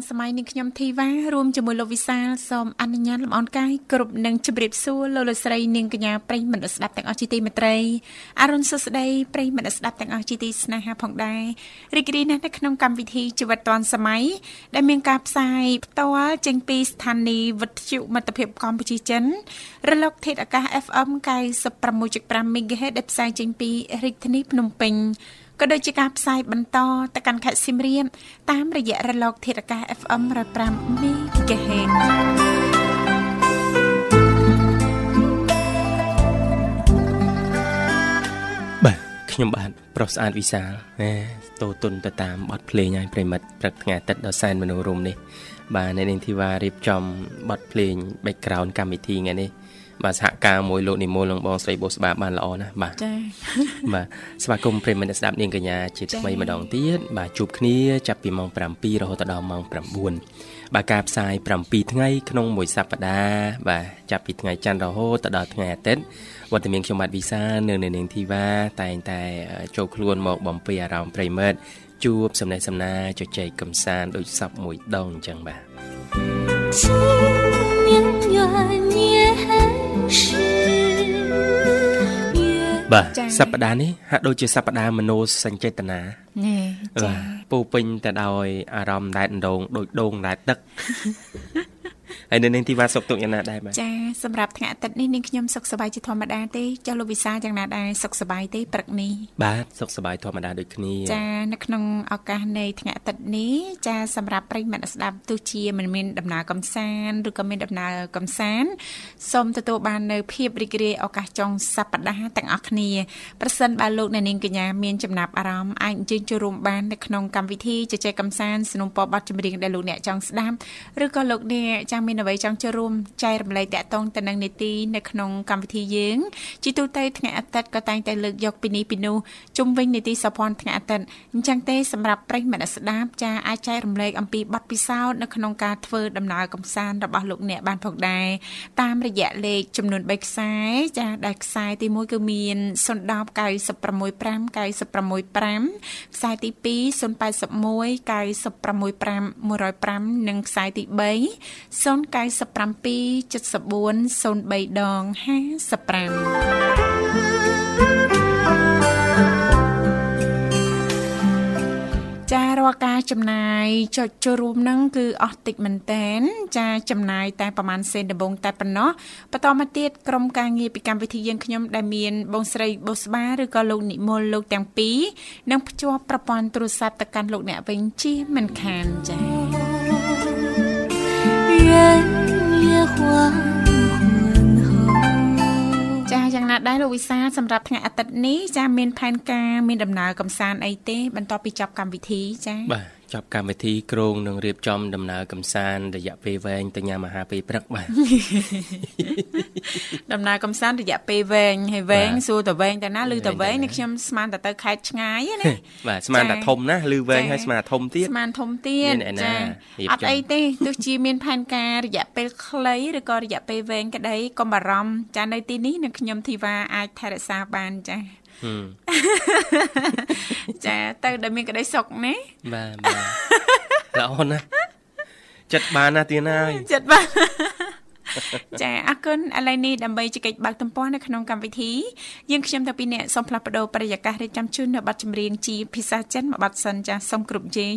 នសម័យនឹងខ្ញុំធីវ៉ារួមជាមួយលោកវិសាលសូមអនុញ្ញាតលំអរកាយគ្រប់នឹងជម្រាបសួរលោកលោកស្រីនាងកញ្ញាប្រិយមិត្តស្ដាប់ទាំងអស់ជាទីមេត្រីអរុនសុស្ដីប្រិយមិត្តស្ដាប់ទាំងអស់ជាទីស្នេហាផងដែររីករាយណាស់នៅក្នុងកម្មវិធីជីវិតឌុនសម័យដែលមានការផ្សាយផ្ទាល់ចេញពីស្ថានីយ៍វិទ្យុមិត្តភាពកម្ពុជាចិនរលកធាតុអាកាស FM 96.5 MHz ដែលផ្សាយចេញពីរាជធានីភ្នំពេញ ក៏ដូចជាការផ្សាយបន្តទៅកាន់ខេត្តសៀមរាបតាមរយៈរលក ធាតុអាកាស FM 105 MHz បាទខ្ញុំបាទប្រុសស្អាតវិសាលណាតូទុនទៅតាមបទភ្លេងឲ្យប្រិមិត្តព្រឹកថ្ងៃអាទិត្យដ៏សែនមនោរម្យនេះបាទនៅនាងធីវ៉ារៀបចំបទភ្លេង background កម្មវិធីថ្ងៃនេះ បាទសហការមួយលោកនិមលនិងបងស្រីបូស្បាបានល្អណាស់បាទចា៎បាទស្វាគមន៍ប្រិមត្តស្ដាប់នាងកញ្ញាជាថ្មីម្ដងទៀតបាទជួបគ្នាចាប់ពីម៉ោង7រហូតដល់ម៉ោង9បាទការផ្សាយ7ថ្ងៃក្នុងមួយសប្ដាហ៍បាទចាប់ពីថ្ងៃច័ន្ទរហូតដល់ថ្ងៃអាទិត្យវត្តមានខ្ញុំបាទវិសាលនៅនៅនាងធីវ៉ាតែងតែចូលខ្លួនមកបំពេញអារម្មណ៍ប្រិមត្តជួបសំណេះសំណាលជជែកកំសាន្តដូចសពមួយដងអញ្ចឹងបាទ បាទសប្តាហ៍នេះហាក់ដូចជាសប្តាហ៍មនោសញ្ចេតនានេះចាពូពេញទៅដោយអារម្មណ៍ដែតដងដូចដងដែតទឹក ហើយនៅនាងធីវ៉ាសុខទុក្ខយ៉ាងណាដែរបាទចាសម្រាប់ថ្ងៃអាទិត្យនេះនាងខ្ញុំសុខសប្បាយជាធម្មតាទេចុះលោកវិសាយ៉ាងណាដែរសុខសប្បាយទេព្រឹកនេះបាទសុខសប្បាយធម្មតាដូចគ្នាចានៅក្នុងឱកាសនៃថ្ងៃអាទិត្យនេះចាសម្រាប់ប្រិយមិត្តស្ដាប់ទោះជាមិនមានដំណើរកំសាន្តឬក៏មានដំណើរកំសាន្តសូមទទួលបាននៅភាពរីករាយឱកាសចុងសប្តាហ៍ទាំងអស់គ្នាប្រសិនបើលោកអ្នកនាងកញ្ញាមានចំណាប់អារម្មណ៍អាចអញ្ជើញចូលរួមបាននៅក្នុងកម្មវិធីជជែកកំសាន្តสนับสนุนបទចម្រៀងដែលលោកអ្នកចង់ស្ដាប់ឬក៏លោកអ្នកចង់មាន អ្វីចង់ចូលរួមចែករំលែកតាក់ទងទៅនឹងនីតិនៅក្នុងកម្មវិធីយើងជាទូទៅថ្ងៃអាទិត្យក៏តែងតែលើកយកពីនេះពីនោះជុំវិញនីតិសភ័ណ្ឌថ្ងៃអាទិត្យអញ្ចឹងទេសម្រាប់ប្រិយមិត្តស្ដាប់ចាអាចចែករំលែកអំពីបទពិសោធន៍នៅក្នុងការធ្វើដំណើរកំសាន្តរបស់លោកអ្នកបានផងដែរតាមរយៈលេខចំនួន3ខ្សែចាដែលខ្សែទី1គឺមាន010 965 965ខ្សែទី2 081 965 105និងខ្សែទី3 097 74 03ដង55ចារាល់ការចំណាយចុចចូលរួមនឹងគឺអស់តិចមែនតែនចាចំណាយតែប្រហែលសេនដំបងតែប៉ុណ្ណោះបន្តមកទៀតក្រុមការងារពីកម្មវិធីយើងខ្ញុំដែលមានបងស្រីបុស្បាឬក៏លោកនិមលលោកទាំងពីរនឹងភ្ជាប់ប្រព័ន្ធទូរស័ព្ទទៅកាន់លោកអ្នកវិញជាមិនខានចា ចាយ៉ាងណាដែរលោកវិសាសម្រាប់ថ្ងៃអាទិត្យនេះចាមានផែនការមានដំណើរកំសាន្តអីទេបន្ទាប់ពីចប់កម្មវិធីចាបាទ ចប់កម្មវិធីក្រងនឹងរៀបចំដំណើរកំសាន្តរយៈពេលវែងទៅញ៉ាំអាហារពេលព្រឹកបាទដំណើរកំសាន្តរយៈពេលវែងហើយវែងសួរតវែងតែណាឬតវែងនេះខ្ញុំស្មានតែទៅខេត្តឆ្ងាយណាបាទស្មានតែធំណាឬវែងហើយស្មានធំទៀតស្មានធំទៀតចាអត់អីទេទោះជាមានផែនការរយៈពេលខ្លីឬក៏រយៈពេលវែងក្តីកុំបារម្ភចានៅទីនេះនឹងខ្ញុំធីវ៉ាអាចថែរក្សាបានចា ចាទៅដែលមានក្តីសុខណាបាទបាទល្អណាស់ចិត្តបានណាទៀតហើយចិត្តបានចាអរគុណឥឡូវនេះដើម្បីជែកបើកទំព័រនៅក្នុងកម្មវិធីយើងខ្ញុំតាពីអ្នកសូមផ្លាស់ប្ដូរប្រយាកររៀបចំជូននៅប័ណ្ណចម្រៀងជាភាសាចិនមួយប័ណ្ណសិនចាសូមគ្រប់ជេង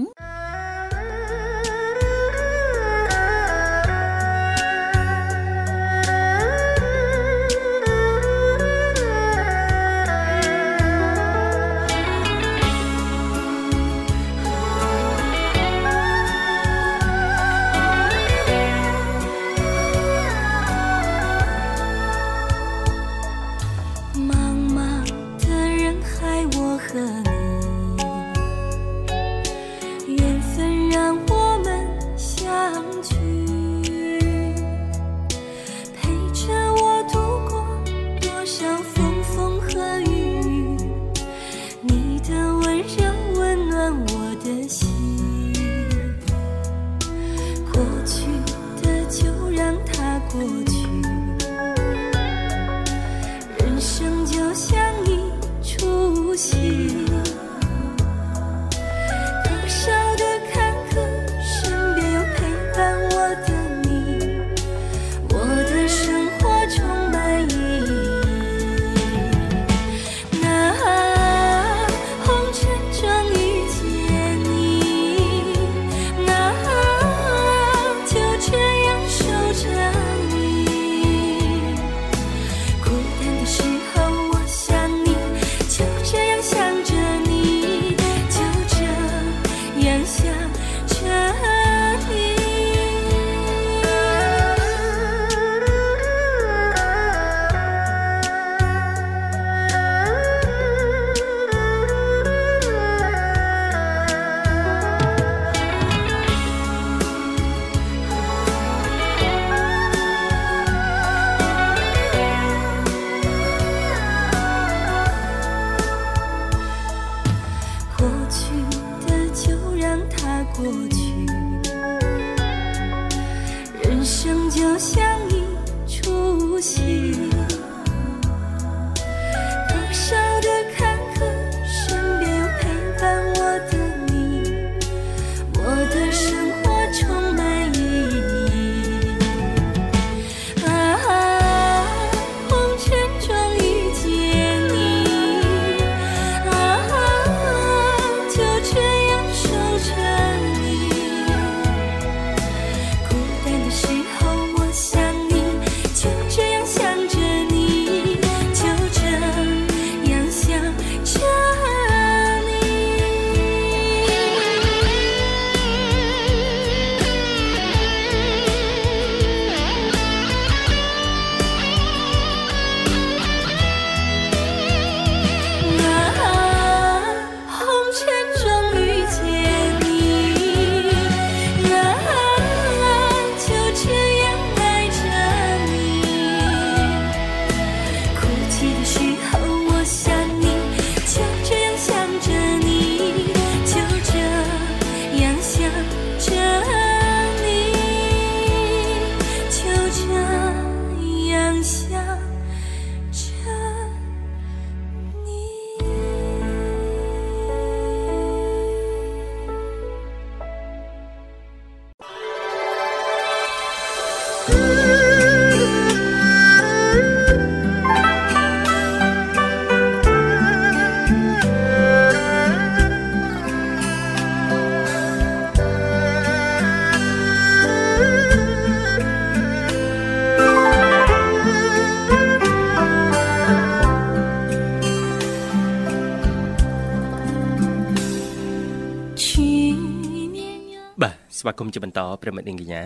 ស្វាគមន៍ជាបន្តប្រិមិត្តនាងកញ្ញា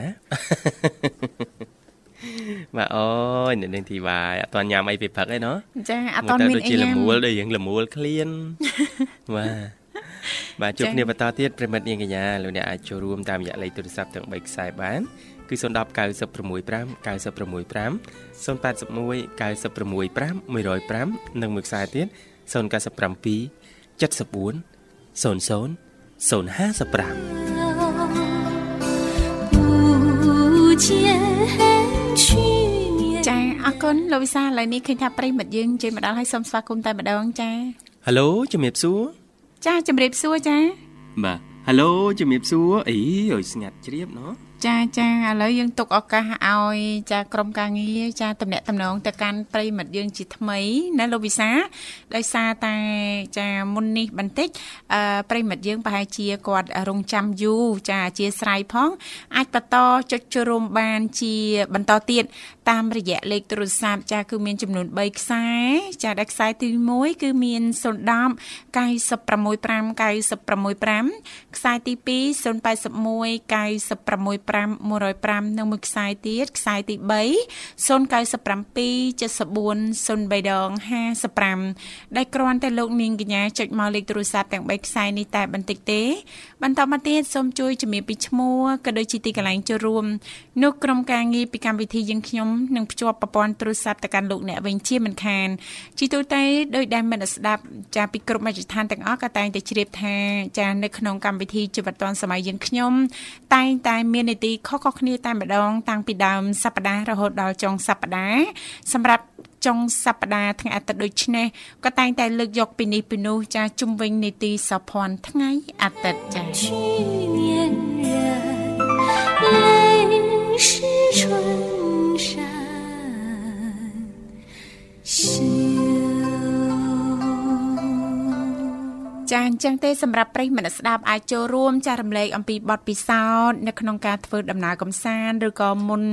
បាទអូយអ្នកនាងធីវ៉ាអត់ទាន់ញ៉ាំអីពេលព្រឹកឯណោះចាអត់មើតលទៅមានដូចអីជាលញ៉ាំមួលដូចរៀងលមួលឃ្លានបាទបាទជួបចា៎គ្នាបន្តទៀតប្រិមិត្តនាងកញ្ញាលោកអ្នកអាចចូលរួមតាមរយៈលេខទូរស័ព្ទទាំង3ខ្សែបានគឺ010 965 965 081 965 105និងមួយខ្សែទៀត097 74 00 055 ជាចាអរគុណលោកវិសាឥឡូវនេះឃើញថាប្រិមិត្តយើងជិះមកដល់ហើយសូមស្វាគមន៍តែម្ដងចាហេឡូជំរាបសួរចាជំរាបសួរចាបាទហេឡូជំរាបសួរអីអើយស្ងាត់ជ្រាបណោះ ចាចាឥឡូវយើងទុកឱកាសឲ្យចាក្រុមការងារចាតំណាក់តំណងទៅកាន់ប្រិមិត្តយើងជាថ្មីណាលោកវិសាដោយសារតែចាមុននេះបន្តិចអឺប្រិមិត្តយើងប្រហែលជាគាត់រងចាំយូរចាអធិស្ឋានផង អាចបន្តចុចចូលរួមបានជាបន្តទៀត តាមរយៈលេខទូរស័ព្ទចាគឺមានចំនួន3ខ្សែចាដែលខ្សែទី1គឺមាន010 965 965ខ្សែទី2 081 965 105និងមួយខ្សែទៀតខ្សែទី3 097 74 03ដង55ដែលគ្រាន់តែលោកនាងកញ្ញាចុចមកលេខទូរស័ព្ទទាំង3ខ្សែនេះតែបន្តិចទេ បន្តមកទៀតសូមជួយជំរាបពីឈ្មោះក៏ដូចជាទីកន្លែងចូលរួមនោះក្រុមការងារពីកម្មវិធីយើងខ្ញុំនឹងភ្ជាប់ប្រព័ន្ធទូរស័ព្ទទៅកាន់លោកអ្នកវិញជាមិនខានជីទូទៅដោយដែលមិត្តស្ដាប់ចាពីគ្រប់មជ្ឈដ្ឋានទាំងអស់ក៏តែងតែជ្រាបថាចានៅក្នុងកម្មវិធីជីវិតឌွန်សម័យយើងខ្ញុំតែងតែមាននី ទីខុសៗគ្នាតែម្ដងតាំងពីដើមសប្ដាហ៍រហូតដល់ចុងសប្ដាហ៍សម្រាប់ចុងសប្ដាហ៍ថ្ងៃអាទិត្យដូចនេះក៏តែងតែលើកយកពីនេះពីនោះចាជុំវិញនីតិសោភ័ណ្ឌថ្ងៃអាទិត្យចា 去年人，泪是春 山，心。 ចាអញ្ចឹងទេសម្រាប់ប្រិយមិត្តស្ដាប់អាចចូលរួមចាស់រំលែកអំពីបទពិសោធន៍នៅក្នុងការធ្វើដំណើរកំសាន្តឬក៏មុន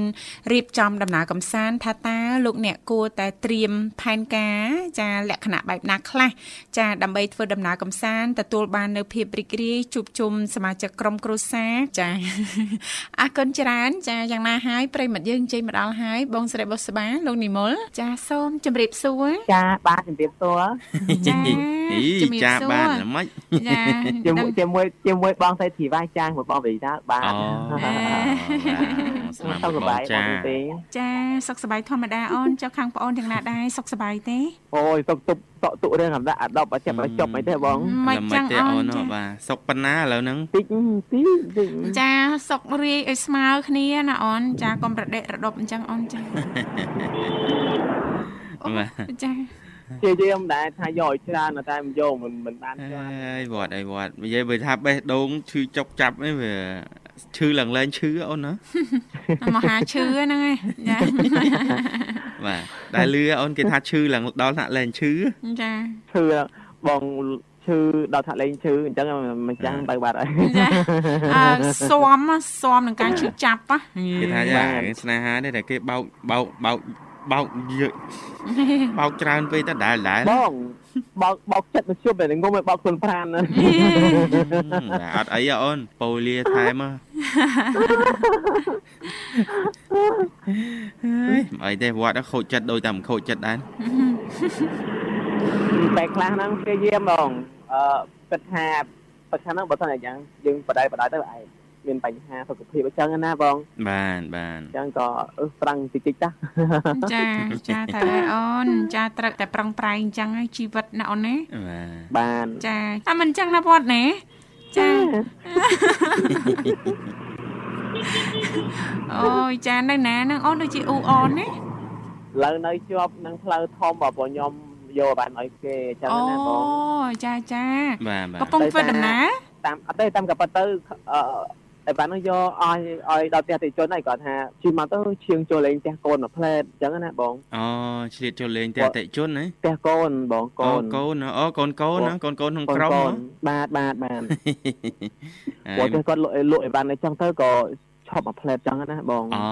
រៀបចំដំណើរកំសាន្តថាតើលោកអ្នកគួរតែត្រៀមផែនការចាលក្ខណៈបែបណាខ្លះចាដើម្បីធ្វើដំណើរកំសាន្តទទួលបាននៅភាពរីករាយជួបជុំសមាជិកក្រុមគ្រួសារចាអរគុណច្រើនចាយ៉ាងណាហើយប្រិយមិត្តយើងជ័យមកដល់ហើយបងស្រីបុស្បាលោកនិមលចាសូមជម្រាបសួរចាបាទជំរាបសួរចាអីជំរាបចាសួរបានល្មិចចាជាមួយជាមួយជាមួយបងស្រីធីវ៉ាចាមួយបងវិតាបាទអូស្មាសុខសបងប្បាយចាបងទេចាសុខសប្បាយធម្មតាអូនចុះខាងប្អូនយ៉ាងណាដែរសុខសប្បាយទេអូយសុខទុបតក់ទុរឿងអាដាក់អាដប់អាចាប់អាចប់អីទេបងមិនល្មិចឹចងទេអូអូននចាបាទសុកប៉ុណ្ណាឥឡូវហ្នឹងតិចទីតិចចាសុខរាយឲ្យស្មើគ្នាណាអូនចាកុំប្រដេករដប់អញ្ចឹងអូនចាបាទចា ជាយាមដែរថាយកឲ្យច្រើនតែមិនយកមិនមិនបានអច្រើនើយវត្តអីវត្តនិយាយបើថាបេះដូងឈឺចុកចាប់អីវាឈឺឡើងលែងឈឺអូនណាមហាឈឺហ្នឹងឯងចាបាទដែលលឺអូនគេថាឈឺឡើងដល់ថ្នាក់លែងឈឺចាឈឺបងឈឺដល់ថាលេងឈឺអញ្ចឹងមិនចាំទៅបាត់ហើយចាអើស៊ាំស៊ាំនឹងការឈឺចាប់ហ៎គេថាយ៉ាស្នេហានេះតែគេបោកបោកបោក បោកយើបោកច្រើនពេកតដែលដែលបងបោកបោកចិត្តមកជប់តែងុំឲ្យបោកខ្លួនប្រានណាបាទអត់អីអូនប៉ូលីថែមហើយអីទេវត្តខូចចិត្តដូចតែមិនខូចចិត្តដែរតែខ្លះហ្នឹងព្យាយាមបងអឺគិតថាប្រខាហ្នឹងបើសិនតែយ៉ាងយើងបដិបដៅទៅឯង មានបញ្ហាសុខភាពអញ្ចឹងណាបងបានបានអញ្ចឹងក៏អឺប្រឹងតិចតិចតាចាចាត្រូវហើយអូនចាត្រូវតែប្រឹងប្រែងអញ្ចឹងហើយជីវិតណាអូនណាបាទបានចាតែមិនអញ្ចឹងណាវត្តណាចាអូយចានៅណាហ្នឹងអូនដូចជាអ៊ូអនណាលើនៅជាប់នឹងផ្លូវធំបើបងខ្ញុំយកបានឲ្យគេអញ្ចឹងអូណាបងចាចាបាទបាទកំពុងធ្វើដំណើរតាមអត់ទេតាមក៏ប៉ុតទៅអឺ តែបាននោះយកឲ្យឲ្យដល់ផ្ទះតិជនហើយគាត់ថាជិះមកទៅឈៀងចូលលេងផ្ទះកូនមួយផ្លែតអញ្ចឹងណាបងអូឆ្លៀតចូលលេងតែអតិជនណាផ្ទះកូនបងកូអូនកូនអូកូនកូនណាកូនកូនក្នុងក្រុមកូនបាទបាទបាទហ៎គាត់គាត់លក់លក់អីបានអញ្ចឹងទៅក៏ឈប់មួយផ្លែតអញ្ចឹងណាបងអូ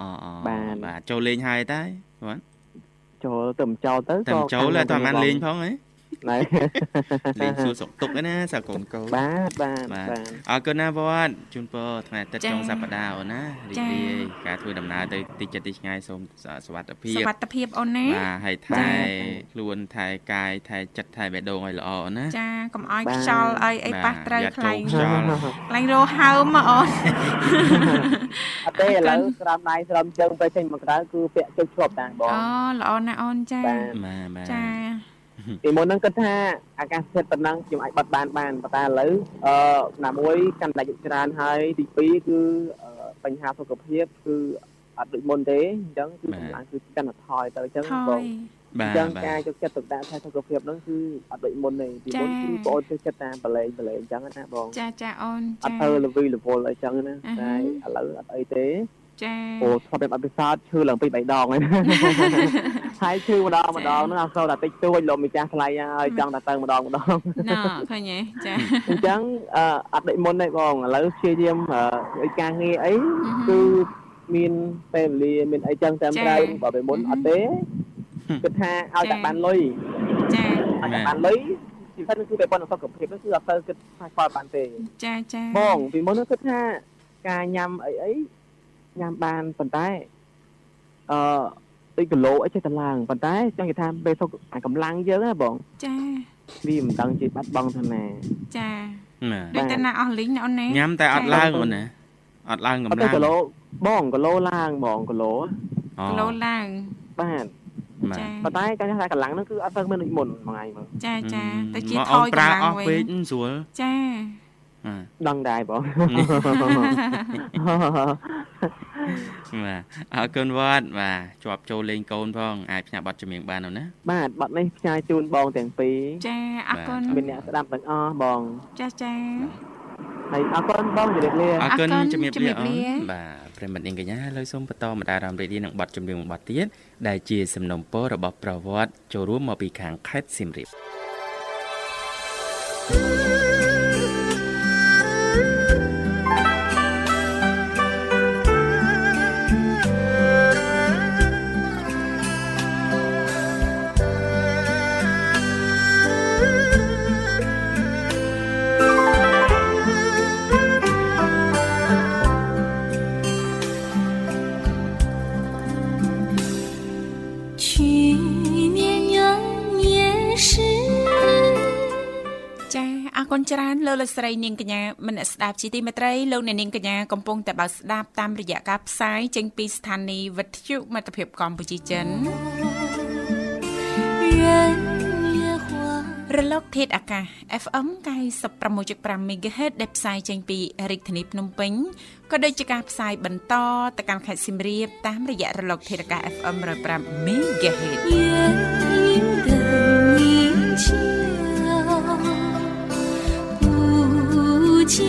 អូអូបាទបាទចូលលេងហើយតែបាទចូលទៅមិនចោលទៅតែមិនចូលតែតែបានលេងផងហ៎ ណែលេងសួរសុកទុកឯណាសាកូនកូនបាទបាទបាទបាទអរគុណណាវត្តជូនពរថ្ងៃអាទិត្យចុងសប្តាហ៍អូនណារីករាយការធ្វើដំណើរទៅទីចិត្តទីឆ្ងាយសូមសុវត្ថិភាពសុវត្ថិភាពអូនណាបាទហើយថែខ្លួនថែកាយថែចិត្តថែបេះដូងឲ្យល្អអូនណាចាកុំឲ្យខ្យល់អីអីប៉ះត្រូវយ៉ាត់ខ្លាំងចូលខ្យល់ខ្លាំងរោហើមមកអូនអត់ទេឥឡូវស្រោមដៃស្រោមជើងទៅចេញមកក្រៅគឺពាក់ជើងឆ្លប់តាបងអូល្អណាស់អូនចាបាទបាទបាទចា ពីមុនហ្នឹងគិតថាអាកាសធាតុប៉ុណ្ណឹងខ្ញុំអាចបត់បានបានប៉ុន្តែឥឡូវអឺណាមួយកាន់តែយុគច្រើនហើយទី2គឺអឺបញ្ហាសុខភាពគឺអត់ដូចមុនទេអញ្ចឹងគឺកម្លាំងគឺកាន់តែថយទៅអញ្ចឹងថបយងបាអទញ្ចឹងបាការទយកចិត្តទុកដាក់ថែសុខភាពហ្នឹងគឺអត់ដូចមុនទេពីមុនចា៎គឺបងអូនចូលចិត្តតាមបលែងបលែងអញ្ចឹងណាបងចាចាអូនអចាត់ទៅលវីលវល់អីចឹងណាអឺហឺតែឥឡូវអត់អីទេ ចាអូធ្លាប់តែអត់ពិសោធន៍ឈឺឡើងពីរបីដងហើយហើយឈឺម្ដងម្ដងហ្នឹងអត់សូវតែតិចតួចលោកម្ចាស់ថ្លៃហើយចង់តែទៅម្ដងម្ដងណ៎ឃើញទេចាអញ្ចឹងអឺអត់ដូចមុនទេបងឥឡូវព្យាយាមអឺឲ្យការងារអីគឺមានពេលវេលាមានអីចឹងតាមត្រូវបើពេលមុនអត់ទេគិតថាឲ្យតែបានលុយចាឲ្យតែបានលុយជីវិតគឺពេលប៉ុណ្ណឹងសុខភាពហ្នឹងគឺអត់ទៅគិតថាខ្វល់បានទេចាចាបងពីមុនហ្នឹងគិតថាការញ៉ាំអីអី ញ៉ាំបានប៉ុន្តែអឺដូចគីឡូអីចេះតែឡើងប៉ុន្តែចង់និយាយថាពេលសុខអាកម្លាំងយើងណាបងចាវាមិនដឹងជាបាត់បង់ទៅណាចាបាទដូចតែណាអស់លីងណាអូនណាញ៉ាំតែអត់ឡើងអូនណាអត់ឡើងអត់កម្ទេលាំងគីឡូបងគីឡូឡើងបងគីឡូអូគីឡូឡើងបាទបាទចាប៉ុន្តែការថាកម្លាំងហ្នឹងគឺអត់ទៅមានដូចមុនមួយថ្ងៃមកចាចាតែជាមកថអូនយប្រើកម្លាំងអស់វិញពេកស្រួលចាប ដឹងដែរបងបាទអរគុណវត្តបាទជាប់ចូលលេងកូនផងអាចផ្សាយប័ណ្ណចម្រៀងបាននោះណាបាទប័ណ្ណនេះផ្សាយជូនបងទាំងពីរចាអរគុណមានអ្នកស្ដាប់ទាំងអស់បងចាចាហើយអរគុណបងជម្រាបលាអរគុណអរគុណជំរាបជំរាលាបអូលានបាទប្រិមត្តនាងកញ្ញាឥឡូវសូមបន្តមកដារអារម្មណ៍រីករាយនឹងប័ណ្ណចម្រៀងមួយប័ណ្ណទៀតដែលជាសំណុំពររបស់ប្រវត្តិចូលរួមមកពីខាងខេត្តសៀមរាប去 លោកស្រីនាងកញ្ញាមនស្ដាប់ជីទីមេត្រីលោកអ្នកនាងកញ្ញាកំពុងតែបើស្ដាប់តាមរយៈការផ្សាយចេញពីស្ថានីយ៍វិទ្យុមិត្តភាពកម្ពុជាចិនរលកធាតុអាកាស FM 96.5 MHz ដែលផ្សាយចេញពីរាជធានីភ្នំពេញក៏ដូចជាការផ្សាយបន្តទៅកាន់ខេត្តសៀមរាបតាមរយៈរលកធាតុអាកាស FM 105 MHz ជា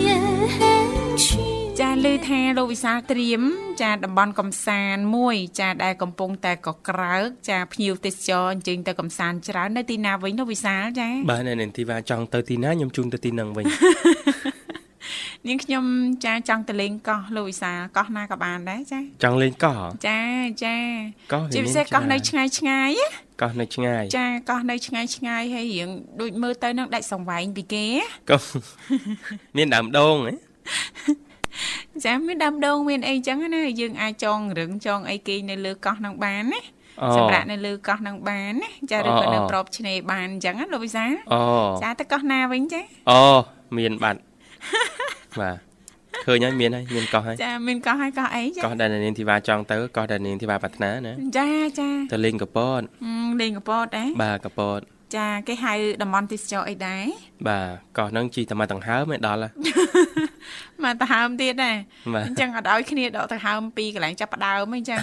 ចាលើថាលោកវិសាលត្រៀមចាតំបន់កំសាន្តមួយ ចាដែលកំពុងតែកក្រើកចាភ្ញៀវទេសចរអញ្ជើញទៅកំសាន្តច្រើននៅទីណាវិញលោកវិសាលចាបាទនៅនាងធីវ៉ាចង់ទៅទីណាខ្ញុំជូនទៅទីនឹងវិញនាងខ្ញុំចាចង់ទៅលេងកោះលោកវិសាកោះណាក៏បានដែរចាចង់លេងកោះចាចាជាពិសេសកោះនៅឆ្ងាយឆ្ងាយណា កោះនៅឆ្ងាយចាកោះនៅឆ្ងាយឆ្ងាយហើយរៀងដូចមើលទៅនឹងដាច់សង្វែងពីគេណាកោះមានដើមដូងហ៎ចាមានដើមដូងមានអីចឹងណាយើងអាចចងរឹងចងអីគេនៅលើកោះនឹងបានណាអូសម្រាប់នៅលើកោះនឹងបានណាចាឬក៏អូនៅប្របឆ្នេរបានអញ្ចឹងណាលោកវិសាលអូចាទៅកោះណាវិញចាអូមានបាត់បាទ ឃើញហើយមានហើយមានកោះហើយចាមានកោះហើយកោះអីចាកោះដែលនាងធីវ៉ាចង់ទៅកោះដែលនាងធីវ៉ាប្រាថ្នាណាចាចាទៅលេងកពតហឹមលេងកពតដែរបាទកពតចាគេហៅតំបន់ទេសចរអីដែរបាទកោះហ្នឹងជីតែមកដង្ហើមឯដល់ហើយមកទៅហើមទៀតដែរបាទអញ្ចឹងអត់ឲ្យគ្នាដកទៅហើមពីកន្លែងចាប់ផ្ដើមអីចឹង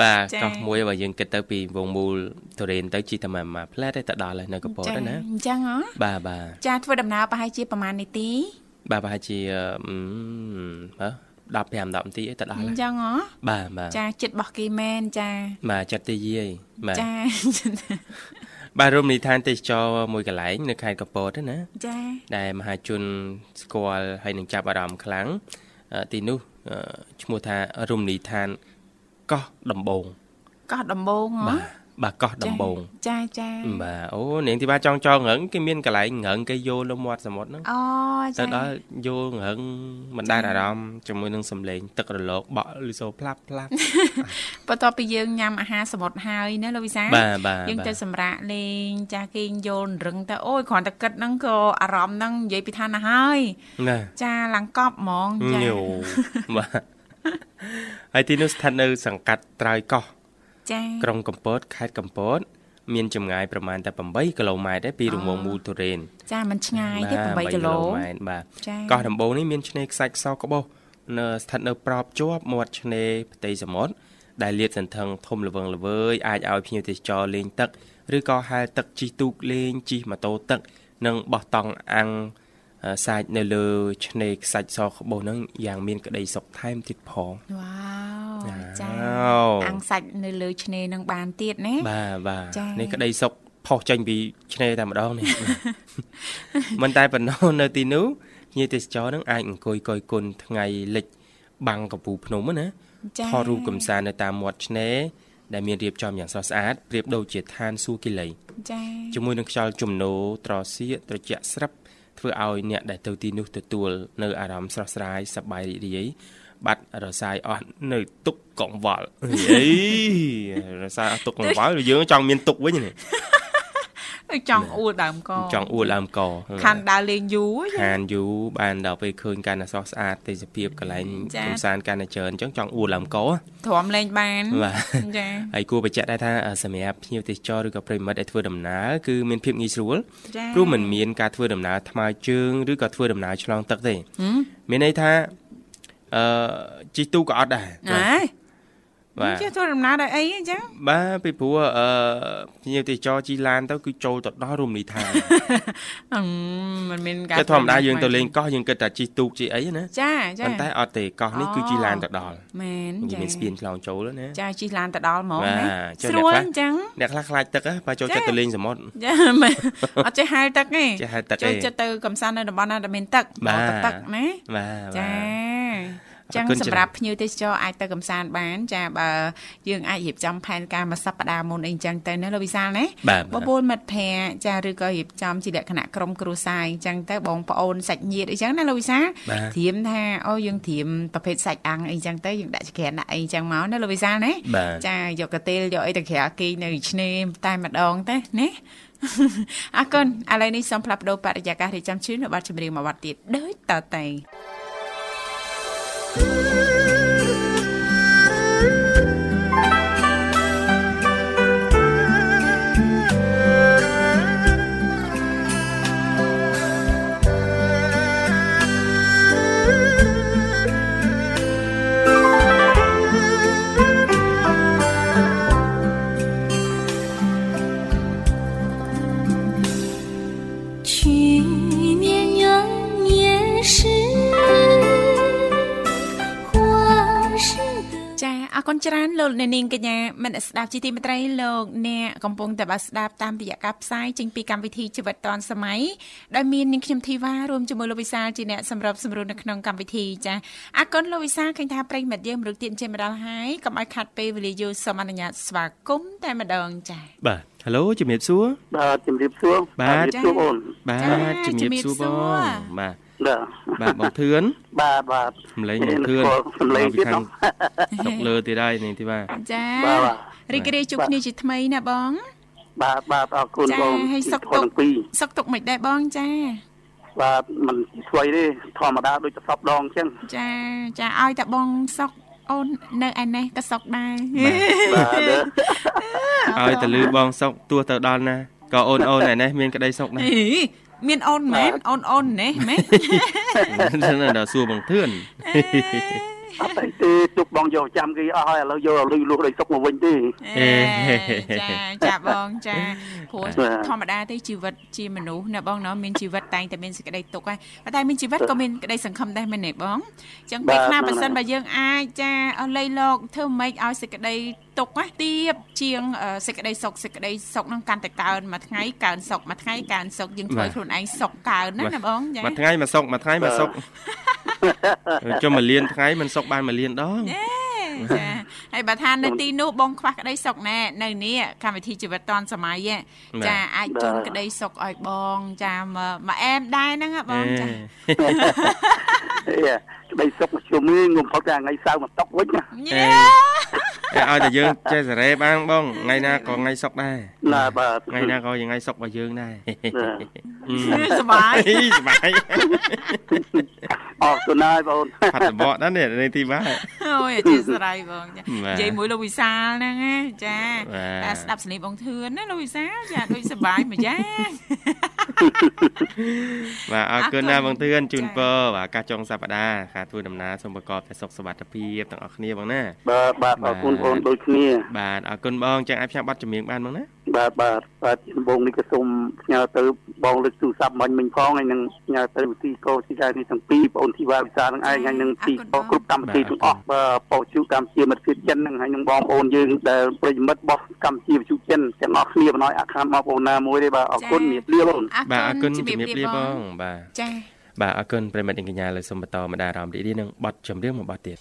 បាទចា៎កោះមួយបើយើងគិតទៅពីវងមូលទុរេនទៅជីតែមកមួយផ្លែតទេទៅដល់ហើយនៅកពតហ្នឹងណាអញ្ចឹងហ៎បាទបាទចាធ្វើដំណើរប្រហែលជាប្រហែលនាទីបាទប្រហែលជាអឺហ៎15 10នាទីឯងទៅដល់អហើយញ្ចឹងហ៎បាទបាទចាចិត្តរបស់គេមែនចាបាទចិត្តទីយាយបាទចាបាទរមណីយដ្ឋានទេសចរមួយកន្លែងនៅខេត្តកពតហ្នឹងណាចាដែលមហាជនស្គាល់ហើយនឹងចាប់អារម្មណ៍ខ្លាំងអឺទីនោះអឺឈ្មោះថារមណីយដ្ឋាន កោះដំបងកោះដំបងហ៎បាទបាទកោះដំបងចាចាបាទអូនាងទីបាចង់ចងរឹងគេមានកន្លែងរឹងគេយកលើមាត់សមុទ្រហ្នឹងអូទៅចាដល់យករឹងមិនដែលអារម្មណ៍ជាមួយនឹងសំឡេងទឹករលកបក់ឬសូផ្លាប់ផ្លាប់បន្ទាប់ពីយើងញ៉ាំអាហារសមុទ្រហើយណាលោកវិសាបាទបាទយើងបាទទៅសម្រាកលេងចាគេយល់រឹងទៅអូយគ្រាន់តែគិតហ្នឹងក៏អារម្មណ៍ហ្នឹងនិយាយពីឋានណាហើយណាចាឡើងកប់ហ្មងចាញោបាទ ហើយទីនោះស្ថិតនៅ សង្កាត់ត្រើយកោះចាក្រុងកំពតខេត្តកំពតមានចម្ងាយប្រមាណតែ8គីឡូម៉ែត្រទេពីរង្វង់មូលទុរេនចាมันឆ្ងាយទេបាទ8គីឡូម៉ែត្របាទចាកោះដំបូងនេះមានឆ្នេរខ្សាច់សក្បុសនៅស្ថិតនៅប្របជាប់មាត់ឆ្នេរផ្ទៃសមុទ្រដែលលាតសន្ធឹងធំល្វឹងល្វើយអាចឲ្យភ្ញៀវទេសចរលេងទឹកឬក៏ហែលទឹកជិះទូកលេងជិះម៉ូតូទឹក និងបោះតង់អាំងអឺ សាច់នៅលើឆ្នេរខ្សាច់សក្បុសហ្នឹងយ៉ាងមានក្តីសុខថែមទៀតផងវ៉ាវចាវ៉ាវអាំងសាច់នៅលើឆ្នេរនឹងបានទៀតណាបាទបាទចា៎នេះក្តីសុខផុសចេញពីឆ្នេរតែម្ដងនេះមិនតែប៉ុណ្ណោះនៅទីនោះភ្ញៀវទេសចរនឹងអាចអង្គុយកយគុណថ្ងៃលិចបាំងកំពូលភ្នំហ្នឹងណាចាថតរូបកំសាន្តនៅតាមមាត់ឆ្នេរដែលមានរៀបចំយ៉ាងស្រស់ស្អាតប្រៀបដូចជាឋានសួគ៌គិលីចាជាមួយនឹងខ្យល់ជំនោរត្រសៀកត្រជាក់ស្រាប់ ធ្វើឲ្យអ្នកដែលទៅទីនោះទទួលនៅអារម្មណ៍ស្រស់ស្រាយសប្បាយរីករាយបាត់រសាយអស់នៅទុកកង្វល់អីរសាយអស់ទុកកង្វល់យើងចង់មានទុកវិញនេះអ ចង់អួតដើមកចង់អួតដើមកខានដើរលេងយូរចាខានយូរបានដល់ពេលឃើញកាន់តែស្រស់ស្អាតទេសភាពកន្លែងចា៎កំសាន្តកាន់តែច្រើនអញ្ចឹងចង់អួតដើមកទ្រាំលេងបានបាទចាហើយគួរបញ្ជាក់ដែរថាអឺសម្រាប់ភ្ញៀវទេសចរឬក៏ប្រិយមិត្តដែលធ្វើដំណើរគឺមានភាពងាយស្រួលចាព្រោះมันមានការធ្វើដំណើរថ្មើរជើងឬក៏ធ្វើដំណើរឆ្លងទឹកទេហឹមមានន័យថាអឺជិះទូកក៏អត់ដែរអេ បាទចេះធ្វើដំណើរដោយអីអញ្ចឹងបាទពីព្រោះអឺភ្ញៀវទេសចរជិះឡានទៅគឺចូលទៅដល់រមណីយដ្ឋានអឺมันមានការតែធម្មតាយើងទៅលេងកោះយើងគិតថាជិះទូកជិះអីណាចាចាប៉ុន្តែអត់ទេកោះនេះគឺជិះឡានទៅដល់មែននិយាយចាមានស្ពានឆ្លងចូលណាចាជិះឡានទៅដល់ហ្មងបាទណាចុះស្រួលអ្នកខ្លះអញ្ចឹងអ្នកខ្លះខ្លាចទឹកហ៎បើចូលចិត្តទៅលេងសមុទ្រចាមែនអត់ចេះហែលទឹកទេចេះហែលទឹកទេចូលចិត្តទៅកំសាន្តនៅតំបន់ណាដែលមានទឹកបាទទៅទឹកណាបាទចាបាទ ចឹងអរគុណសម្រាប់ភ្ញៀវទេសចរអាចទៅកំសាន្តបាន ចាបើយើងអាចរៀបចំផែនការមួយសប្តាហ៍មុនអីចឹងទៅណាលោកវិសាលណាបាទបបួលមិត្តភ័ក្តិចាឬក៏រៀបចំជាលក្ខណៈក្រុមគ្រួសារអញ្ចឹងទៅបងប្អូនសាច់ញាតិអីចឹងណាលោកវិសាលបាទត្រៀមថាអូយើងត្រៀមប្រភេទសាច់អាំងអីចឹងទៅយើងដាក់ចក្រានដាក់អីចឹងមកណាលោកវិសាលណាបាទចាយកកាទេលយកអីទៅក្រាគេងនៅឆ្នេរតែម្ដងទេណាអរគុណឥឡូវនេះសូមផ្លាប់បដោបរិយាកាសរៀបចំជូននៅប័ណ្ណចម្រៀងមួយប័ណ្ណទៀតដូចតទៅ គុណច្រើនលោកអ្នកនាងកញ្ញាមនស្សស្ដាប់ជីទីមេត្រីលោកអ្នកកំពុងតែបានស្ដាប់តាមរយៈការផ្សាយចេញពីកម្មវិធីជីវិតឌွန်សម័យដែលមាននាងខ្ញុំធីវ៉ារួមជាមួយលោកវិសាលជាអ្នកសម្របសម្រួលនៅក្នុងកម្មវិធីចាអរគុណលោកវិសាលឃើញថាប្រិយមិត្តយើងមរុកទៀតចេញមកដល់ហើយកុំឲ្យខាត់ពេលវេលាយូរសូមអនុញ្ញាតស្វាគមន៍តែម្ដងចាបាទហេឡូជំរាបសួរបាទជំរាបសួរបាទជំរាបសួរអូនបាទចា៎ជំរាបសួរជំរាបសួបងរបាទ បាទបាទបងធឿនបាទបាទសម្លេងបងធឿនសម្លេងទៀតខានោះងតុកលើទៀតហើយនេះទីបាទចាបាទបាទរីករាយជួបគ្នាជាថ្មីណាបង បាទបាទអរគុណចា៎បងហើយសុខទុក្ខទាំងពីរសុខទុក្ខមិនដែរបងចាបាទมันស្វ័យទេធម្មតាដូចទៅសពដងអញ្ចឹងចាចាឲ្យតែបងសុកអូននៅឯនេះក៏សុកដែរបាទឲ្យទៅលឺបងសុកទោះទៅដល់ណាក៏អូនអូនឯនេះមានក្តីសុខណាស់អី មានអូនមែនអូនអូននេះមែននៅដល់សួរបងធឿនអត់អីទេជប់បងយកចាំគេអស់ហើយឥឡូវយកលុយលុះដោយសុកមកវិញទេអេចាចាបងចាព្រោះបាទធម្មតាទេជីវិតជាមនុស្សណាបងណោះមានជីវិតតែងតែមានសេចក្តីទុកហើយប៉ុន្តែមានជីវិតក៏មានក្តីសង្ឃឹមដែរមែនទេបងអញ្ចឹងពេលខ្លះបើសិនបើយើងអាចចាអស់លៃលោកធ្វើម៉េចឲ្យសេចក្តីទុកណាទៀបជាងអឺសេចក្តីសុខសេចក្តីសុខនឹងកាន់តែកើនមួយថ្ងៃកើនសុខមួយថ្ងៃកើនសុខយើងធ្វើខ្លួនឯងសុខកើនណាណាបងចាមួយថ្ងៃមួយសុកមួយថ្ងៃមួយសុកចុះមួយលានថ្ងៃមិនសុកបានមួយលានដងចាហើយបើថានៅទីនោះបងខ្វះក្តីសុខណែនៅនេះកម្មវិធីជីវិតឌွန်សម័យហ៎ចាអាចជូនក្តីសុខឲ្យបងចាមកមកអែមដែរហ្នឹងហ៎បងចាអេក្តីសុខមកជុំនេះងុំផុតតែថ្ងៃសៅរ៍មកតុកវិញណា ញ៉េឲ្យតែយើងចេះសេរីបានបងថ្ងៃណាក៏ថ្ងៃសុកដែរណាបាទថ្ងៃណាក៏ជាថ្ងៃសុករបស់យើងដែរសប្បាយសប្បាយអរគុណហើយបងផាត់តបកដែរនេះនេះទីបាទអូយអធិស្ឋានបងចាបាទនិយាយមួយលោកវិសាលហ្នឹងណាចាបាទតែស្ដាប់សលេងបងធឿនណាលោកវិសាលចាដូចសប្បាយមួយយ៉ាងបាទអរគុណណាស់បងធឿនជូនចា៎ពរបាទការចុងសប្តាហ៍ការធ្វើដំណើរសូមប្រកបតែសុខសុវត្ថិភាពទាំងអស់គ្នាបងណាបាទបាទអរគុណបងដូចគ្នា បាទអរគុណបងចឹងអាចផ្សាយប័ណ្ណចម្រៀងបានបងណាបាទបាទបាទជាដំបងនេះក៏សូមផ្ញើទៅបងលើកទូរស័ព្ទមិញមិញផងហើយនឹងផ្ញើទៅវិធីកោទីកានេះទាំងពីរបងធីវ៉ាវិសានឹងឯងហើយនឹងទីកោគ្រប់កម្មវិធីទាំងអស់បាទបោជូកម្មជាមិត្តភាពចិននឹងហើយនឹងបងប្អូនយើងដែលប្រិយមិត្តរបស់កម្មជាវិទ្យុចិនទាំងអស់គ្នាបណ្ដោយអខានបងប្អូនណាមួយទេបាទអរគុណមារាលាបងបាទអរគុណជំជំរាបលាបងបាទចាបាទអរគុណប្រិមិត្តនិងកញ្ញាលើសូមបន្តមកដារអារម្មណ៍រីករាយនឹងប័ណ្ណចម្រៀងមួយប័ណ្ណទៀត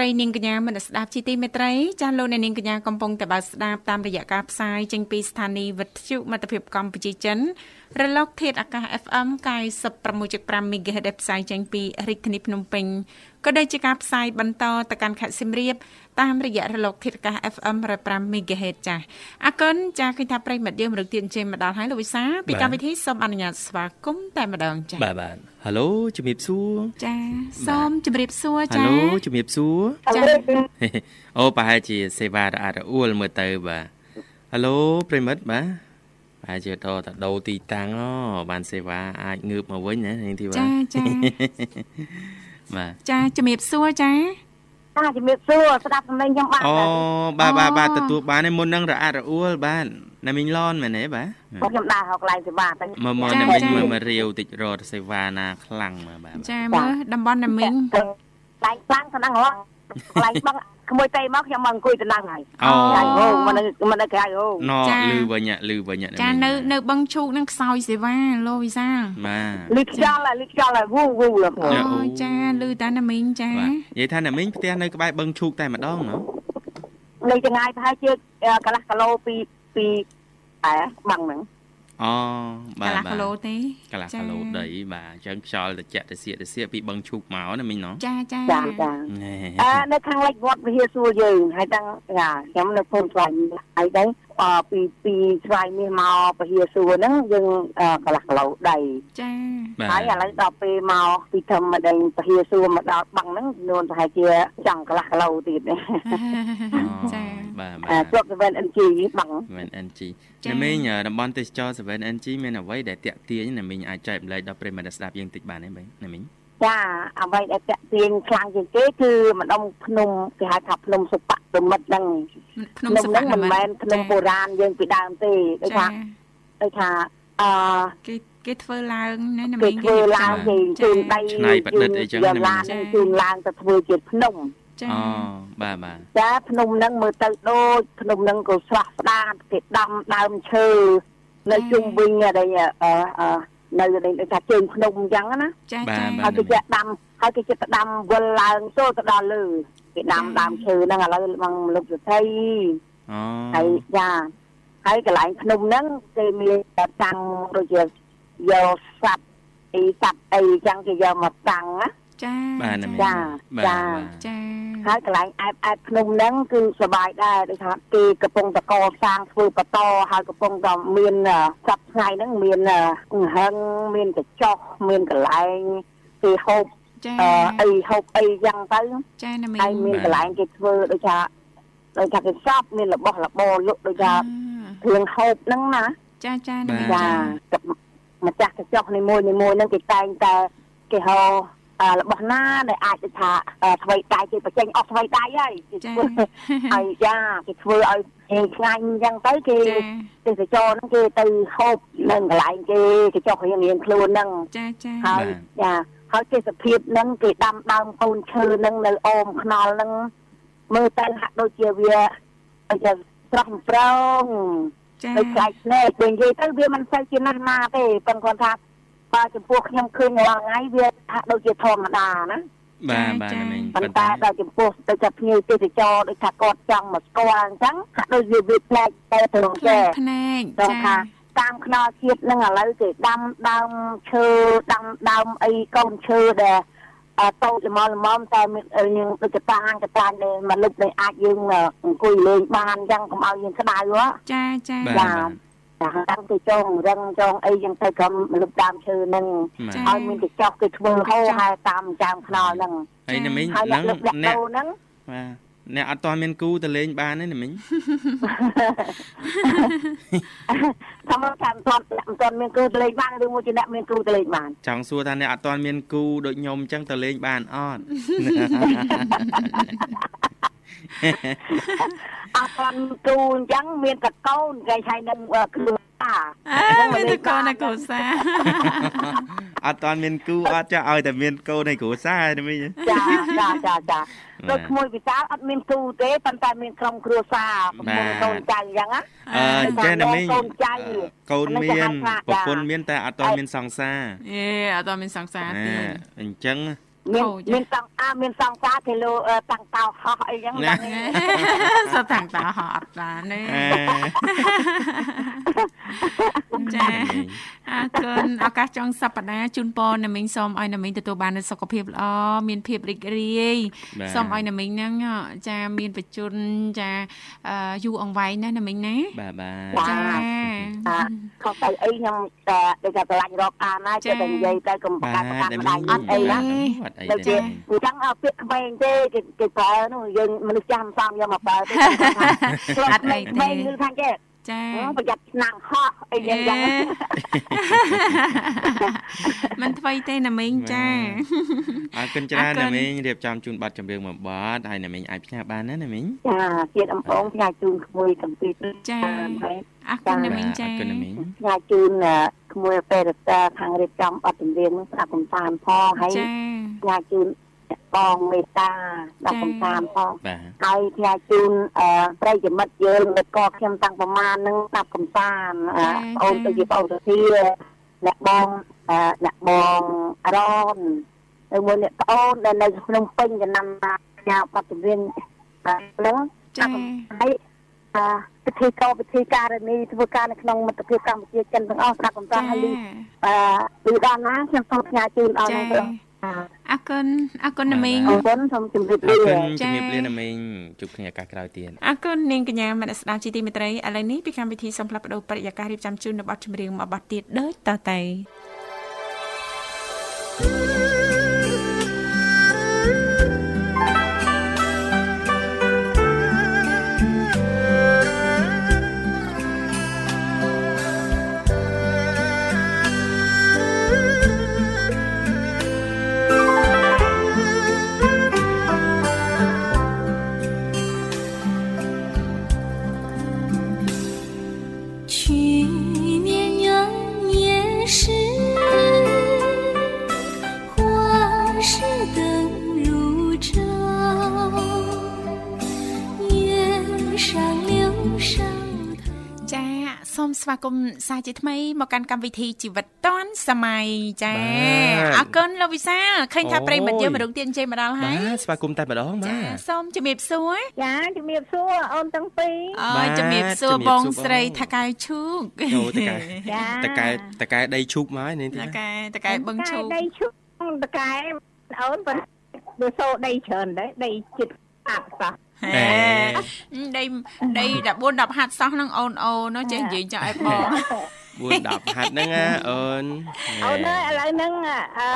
ស្រីនាងកញ្ញាមនស្សស្ដាប់ជីទីមេត្រីចាស់លោកអ្នកនាងកញ្ញាកំពុងតែបើកស្ដាប់តាមរយៈការផ្សាយចេញពីស្ថានីយ៍វិទ្យុមិត្តភាពកម្ពុជាចិនរលកធាតុអាកាស FM 96.5 MHz ដែលផ្សាយចេញពីរាជធានីភ្នំពេញ ក៏ដូចជាការផ្សាយបន្តទៅកាន់ខេត្តសៀមរាបតាមរយៈរលកធាតុអាកាស FM 105 MHz ចាស់អរគុណចាស់ឃើញថាប្រិយមិត្តយើងមរឹកទៀតអញ្ជើញមកដល់ហើយលោកវិសាពីកម្មវិធីសូមអនុញ្ញាតស្វាគមន៍តែម្ដងចាស់បាទបាទហៅឡូជំរាបសួរចាសូមជម្រាបសួរហៅចាឡូជំរាបសួរចាអូប្រហែលជាសេវារអាក់រអួលមើលទៅបាទហៅឡូប្រិមិត្តបាទប្រហែលជាតតដោទីតាំងអូបានសេវាអាចងើបមកវិញណានាងធីវ៉ាចាចា បាទចាជំរាបសួរចាចាជំរាបសួរស្ដាប់សម្លេងខ្ញុំបានអូហើយបាទបាទបាទអូទទួលបានឯមុននឹងរអាក់រអួលបាទណាមីងឡនមែនទេបាទបងខ្ញុំដើរហៅកន្លែងសេវាតែមកមកចាណាមីងចាមើលមករាវតិចរត់សេវាណាខ្លាំងមកបាទចាមើលតំបន់ណាមីងកន្លែងខ្លាំងទៅហ្នឹងហ៎ កន្លែងបងក្មួយតេមកខ្ញុំមកអង្គុយទៅហ្នឹងហើយអូក្រៅហូមិននៅមិននៅក្រៅហូណចាលឺវិញលឺវិញណាចាមីងនៅនៅបឹងឈូកនឹងខ្សោយសេវាលោកវិសាលបាទលឺខ្យល់ហើយលឺខ្យល់ហើយវូវូលោកចាអូចាលឺតាណាមីងចាបាទនិយាយថាណាមីងផ្ទះនៅក្បែរបឹងឈូកតែម្ដងណូនៅចង្ងាយប្រហែលជាកន្លះគីឡូពីពីអែបឹងហ្នឹង អូបាកទន្លះបាទគីឡូទេកន្លះគីឡូដីបាទអញ្ចឹងខ្យល់តិចតិចតិចពីបឹងឈូកមកណាមីងណូចាចាចាចាណែអឺនៅខាងលិចវត្តវិហារសួរយើងហើយតាំងចាខ្ញុំនៅភូមិស្វាយមាសហើយទៅអ ពីពីស្វាយមាសមកវិហារសួរហ្នឹងយើងអឺកន្លះគីឡូដីចាបាទហើយឥឡូវដល់ពេលមកពីធម្មតាពហិសួរមកដល់បឹងហ្នឹងចំនួនប្រហែលជាចង់កន្លះគីឡូទៀតណាចាបាទបាអាទជាប់ 7NG បឹង 7NG ចាណាមីងតំបន់ទេសចរ 7NG មានអ្វីដែលតាក់ទាញណាមីងអាចចែកម្លែកដល់ប្រិយមិត្តស្ដាប់យើងតិចបានទេណាមីង ចាអ្វីដែលតាក់ទាញខ្លាំងជាងគេគឺម្ដុំភ្នំគេហៅថាភ្នំសុបៈមិត្តហ្នឹងភ្នំភ្នំសុហ្នឹងភមិនមែនភ្នំបុរាណយើងពីដើមទេដូចថាចាដូចថាអឺគេគេធ្វើឡើងណាណាគេមីងធ្វើឡើងគេជូនដៃច្នៃប្រឌិតអីចឹងយកណាឡានមីងហ្នឹងជូនឡើងទៅធ្វើជាភ្នំចាអូបាទបាទចាភ្នំហ្នឹងមើលទៅដូចភ្នំហ្នឹងក៏ស្រស់ស្អាតគេដាំដើមឈើនៅជុំវិញដែលអឺអឺ នៅដូចថាជើងភ្នំអញ្ចឹងណាចាចាហើយគេចាក់ដាំហើយគេចិត្តដាំវិលឡើងចូលទៅដល់លើគេដាំដើមឈើហ្នឹងឥឡូវមកលុបសទ្ធិអូហើយចាហើយកន្លែងភ្នំហ្នឹងគេមានតាំងដូចជាយកសັບអីសັບអីអញ្ចឹងគេយកមកតាំងណា ចាបាទណាមីងចាបាទចាបាទចាហើយកន្លែងអែបអែបភ្នំហ្នឹងគឺសប្បាយដែរដូចថាគេកំពុងតកសាងធ្វើបន្តហើយកំពុងតែមានសប្ថ្ងៃហ្នឹងមានហឹងមានកញ្ចុះមានកន្លែងគេហូបចាអឺអីហូបអីចឹងទៅចាណាមីហើយងមានកន្លែងគេធ្វើដូចថាដូចថាគេសពមានរបស់របរលក់ដូចថាគ្រឿងហូបហ្នឹងណាចាចាណាមីងចាចាกับម្ចាស់កញ្ចុះនីមួយនីមួយហ្នឹងគេតែងតែគេហៅអឺ របស់ណាដែលអាចទៅថាអឺថ្មីដៃគេបញ្ចេញអស់ថ្មីដៃហើយគេចាធ្វើហើយចាគេធ្វើឲ្យហេងឆ្ងាញ់អញ្ចឹងទៅគេចាទេសចរហ្នឹងគេទៅហូបនៅកន្លែងគេកញ្ចុះរៀងរៀងខ្លួនហ្នឹងចាចាហើយចាហើយទេសភាពហ្នឹងគេដាំដើមកូនឈើហ្នឹងនៅអមខ្នល់ហ្នឹងមើលទៅហាក់ដូចជាវាដូចជាស្រស់ប្រងចាដូចខ្លាចភ្នែកដូចនិយាយទៅវាមិនសូវជាណាស់ណាទេប៉ុន្តែគាត់ថា បើចំពោះខ្ញុំឃើញរាល់ថ្ងៃវាហាក់ដូចជាធម្មតាណាបាទបាទណាមីងប៉ុន្តែដល់ចំពោះទៅចាប់ភ្ញៀវទេសចរដូចថាគាត់ចង់មកស្គាល់អញ្ចឹងហាក់ដូចវាវាប្លែកតែត្រង់ផ្លែចេះកភ្នែកត្រង់ចាថាតាមខ្នល់ជាតិហ្នឹងឥឡូវគេដាំដើមឈើដាំដើមអីកូនឈើដែលអត់តូចល្មមល្មមតែមានយើងដូចកតាងកតាងដែលមកលុបដែលអាចយើងអង្គុយលេងបានអញ្ចឹងកុំឲ្យយើងក្តៅហ៎ចាចាបាទ ចាតាំងទៅចងរឹងចងអីចឹងទៅក៏លុបដើមឈើហ្នឹងបាទឲ្យមានកញ្ចក់គេធ្វើហូរហើយតាមចាំខ្នល់ហ្នឹងហើយណាមីងហើយហ្នឹងអ្នកលុបដាក់អ្នកដូរហ្នឹងបាទអ្នកអត់ទាន់មានគូទៅលេងបានទេណាមីងថាមកចាំមិនទាន់មិនទាន់មានគ្រូទៅលេងបានឬមួយជាអ្នកមានគ្រូទៅលេងបានចង់សួរថាអ្នកអត់ទាន់មានគូដូចខ្ញុំអញ្ចឹងទៅលេងបានអត់ អត់ទាន់គ្រូអញ្ចឹងមានតកូនគេឆៃនឹងគ្រូតាអើមានតែកូននៅកូសាអត់ទាន់មានគូអត់ចាឲ្យតែមានកូននៃគ្រួសារណាមីងចាចាចាចាបាទដូចក្មួយវិសាលអត់មានគ្រូទេប៉ុន្តែមានក្រុមគ្រួសារបាទកូនចៅអញ្ចឹងណាអឺអញ្ចឹងណាមីងកូនចៅកូនមានអានេះគេហៅថាប្រពន្ធមានតែអត់ទាន់មានសង្សារអេអត់តមានសង្សារទេអញ្ចឹង មានខូចមានសង្អាមានសង្សារគេលោអឺតាំងតោហោះអីចឹងណាបងសុទ្ធតាំងតាហត់បានទេអេចាអរគុណឱកាសចុងសប្តាហ៍ជូនពរណាមីងសូមឲ្យណាមីងទទួលបាននូវសុខភាពល្អមានភាពរីករាយបាទសូមឲ្យណាមីងហ្នឹងចាមានបច្ចុប្បន្នចាអឺយូរអង្វែងណាណាមីងណាបាទបាទបាទចាអាខុសទៅអីខ្ញុំតែដូចថាឆ្លាញ់រកអានណាចា៎ចេះតែនិយាយទៅកុំប្រកាសប្រកាសម្ដាយអអត់ត់អីអីណាណាអត់អីដូចជាទេអញ្ចឹងអត់ពាក្យក្មេងទេគេគេប្រើនោះយើងមនុស្សចាស់មិនសមយកមកប្រើទេអត់អីទេក្មេងគឺថាចេះចាអូប្រយ័ត្នឆ្នាំងហោះអីយ៉ាងយ៉ាងមិនថ្មីទេណាមីងចាអរគុណច្រើនអរគុណណាមីងរៀបចំជូនប័ណ្ណចម្រៀងមួយប័ណ្ណហើយណាមីងអាចផ្ញើបានណាណាមីងចាជាតិអំពងផ្ញើជូនក្មួយកំពីទៅចាហើយអរគុណណាមីងអចារគុណណាមីងផ្ញើជូនអឺក្មួយពេលតាខាងរៀបចំប័ណ្ណចម្រៀងនោះស្ដាប់កំសាន្តផងហើយចា ផ្ញើជូនអ្នកបងមេត្តាស្ដាប់ចា៎កំសាន្តផងបាទហើយផ្ញើជូនអឺប្រិយមិត្តយើងមិត្តកខ្ញុំតាំងប្រមាណនឹងស្ដាប់កំសាន្តអឺចា៎អូនទៅជាបងទៅធាអ្នកបងអឺអ្នកបងអរនទៅមួយអ្នកប្អូនដែលនៅក្នុងពេញចំណាំផ្ញើប័ណ្ណចម្រៀងហ្នឹងចាហើយអឺពិធីកោពិធីការនីធ្វើការនៅក្នុងមិត្តភាពកម្ពុជាចិនទាំងអស់ស្ដាប់កំសាន្តហើយលឺអឺពីដល់ណាខ្ញុំសូមផ្ញើជូនដល់ចានឹងទៅ អរគុណអរគុណណាមីងអរគុណសូមជម្រាបអរលាគុណចា៎ជំរាបលាណាមីងជួបគ្នាឱកាសក្រោយទៀតអរគុណនាងកញ្ញាមនស្ដាប់ជីទីមេត្រីឥឡូវនេះពីកម្មវិធីសូមផ្លាប់បដោបរិយាកាសរៀបចំជូននៅបទចម្រៀងមួយបទទៀតដូចតទៅ សូមស្វាគមន៍សាជាថ្មីមកកាន់កម្មវិធីជីវិតឌွန်សម័យចាបាទអរគុណលោកវិសាលឃើញថាអូយប្រិយមិត្តយើងមករងទៀតអញ្ជើញមកដល់ហើបាយទស្វាគមន៍តែម្ដងបាចាទសូមជំរាបសួរចាជំរាបសួរអូនទាំងពីរអបាើយទជំរាបសួរជំរាបបងសួរបងស្រីថកែឈូកអូតកែចាតកែតកែដីឈូកមកហើយនេះទីថកែថកែបឹងឈូកដីឈូកតកែអូនប៉ុន្តែបើសូដីច្រើនដែរដីចិត្តអាប់សោះហេ ដីដី14 10ហាត់សោះហ្នឹងអូនអូននោះចេះនិយាយចាក់ឲ្យបង4 10ហាត់ហ្នឹងណាអូនអូនអើយឥឡូវហ្នឹងអឺ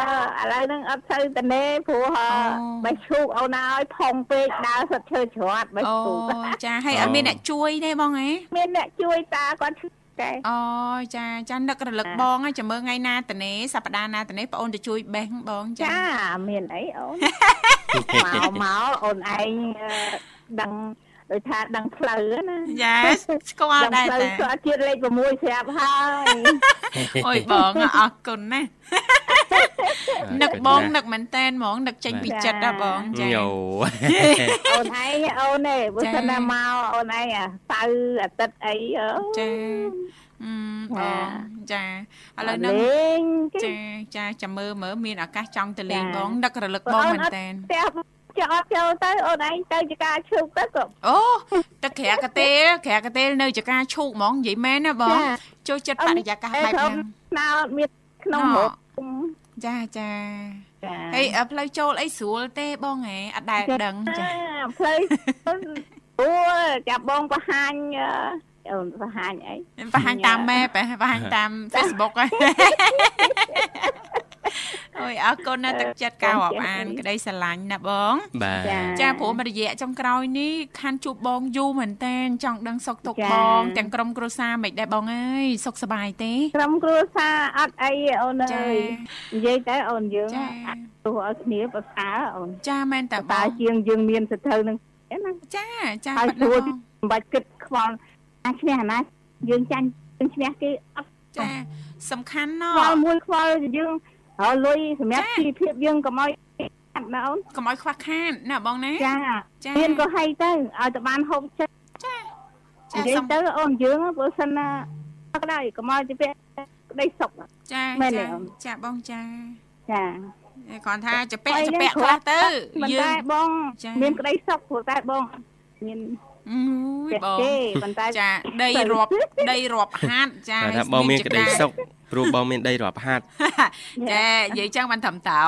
ឥឡូវហ្នឹងអត់សូវតនេព្រោះបេះឈូកអូនឲ្យផុងពេកដើរសុទ្ធឈើច្រត់បេះអូឈូកចាហើយអត់មានអ្នកជួយទេបងហ៎មានអ្នកជួយតាគាត់ ឈឺតែអូចាចានឹករលឹកបងហើយចាំមើលថ្ងៃណាតនេសប្តាហ៍ណាតនេបងអូនទៅជួយបេះបងចាចាមានអីអូនមកមកអូនឯងអឺដឹងដូចថាដឹងផ្លូវណាចាស្គាល់ដែរផ្លូវតាស្គាល់ជាតិលេខ6ស្រាប់ហើយអូយបងអរគុណណាស់ នឹកបងនឹកមែនតែនហ្មងនឹកចេញពីចិត្តណាបងចាញោអូនឯងអូនទេបើសិនណាមកអូនឯងអាសៅរ៍អាទិត្យអីអើចាអឺបងចាឥឡូវហ្នឹងលេងគេចាចាចាំមើលមើលមានឱកាសចង់ទៅលេងចាបងនឹករលឹកបងមែនតែនផ្ទះចោលចូលទៅអូនឯងទៅជាការឈឺទៅក៏អូទឹកក្រាកាទេលក្រាកាទេលនៅចកាឈូកហ្មងនិយាយមែនណាបងចាចូលចិត្តបរិយាកាសបែបហ្នឹងណៅមានក្នុងណ៎រោង ចាចាចាហើយអ่ะផ្លូវចូលអីស្រួលទេបងហ៎អត់ដែលដឹងចាផ្លូវអូចាប់បងបង្ហាញ អឺអូនបង្ហាញអីបង្ហាញតាម map ហ៎បង្ហាញតាម Facebook ហ៎អូយអរគុណណាស់ទឹកចិត្តការរាប់អាន ក្តីស្រឡាញ់ណាបងបាទចាព្រោះមួយរយៈចុងក្រោយនេះខានជួបបងយូរមែនតែនចង់ដឹងសុខទុក្ខចាបង ទាំងក្រុមគ្រួសារមិនដែរបងអើយសុខសប្បាយទេក្រុមគ្រួសារអត់អីអូនចាអើយនិយាយទៅអូនយើងចាទោះឲ្យគ្នាប្រសើរអូនចាមែនតាបតើងជាងយើងមានសត្រូវនឹងឯណាចាចាហើយបាត់ស្រួលបងមិនបាច់គិតខ្វល់ អាឈ្នះអាណាយើងចាញ់យើងឈ្នះគេអត់ចាសំខាន់ណខ្វល់មួយខ្វល់យើងហើយលុយសម្រាប់ជីវភាពយើងកុំឲ្យខាត់ណាអូនកុំឲ្យខ្វះខាតណាបងណាចាចាមានក៏ហីទៅឲ្យតែបានហូបចិត្តចានិយាយសំទៅអូនយើងបើសិនណាក្តៅកុំឲ្យទៅពាក់ក្តីសុខចាមែនទេចាអូនចាបងចាចាគ្រាន់ថាចពាក់ចពាក់ខ្លះទៅមិនយើតែងបងចា៎មានក្តីសុខព្រោះតែបងមាន អូយចិត្តបងទេប៉ុន្តែចាដីរាប់ដីរាប់ហាត់ចាគាត់ថាបងមានក្តីសុខព្រោះបងមានដីរាប់ហាត់ចានិយាយចឹងបានត្រឹមតោ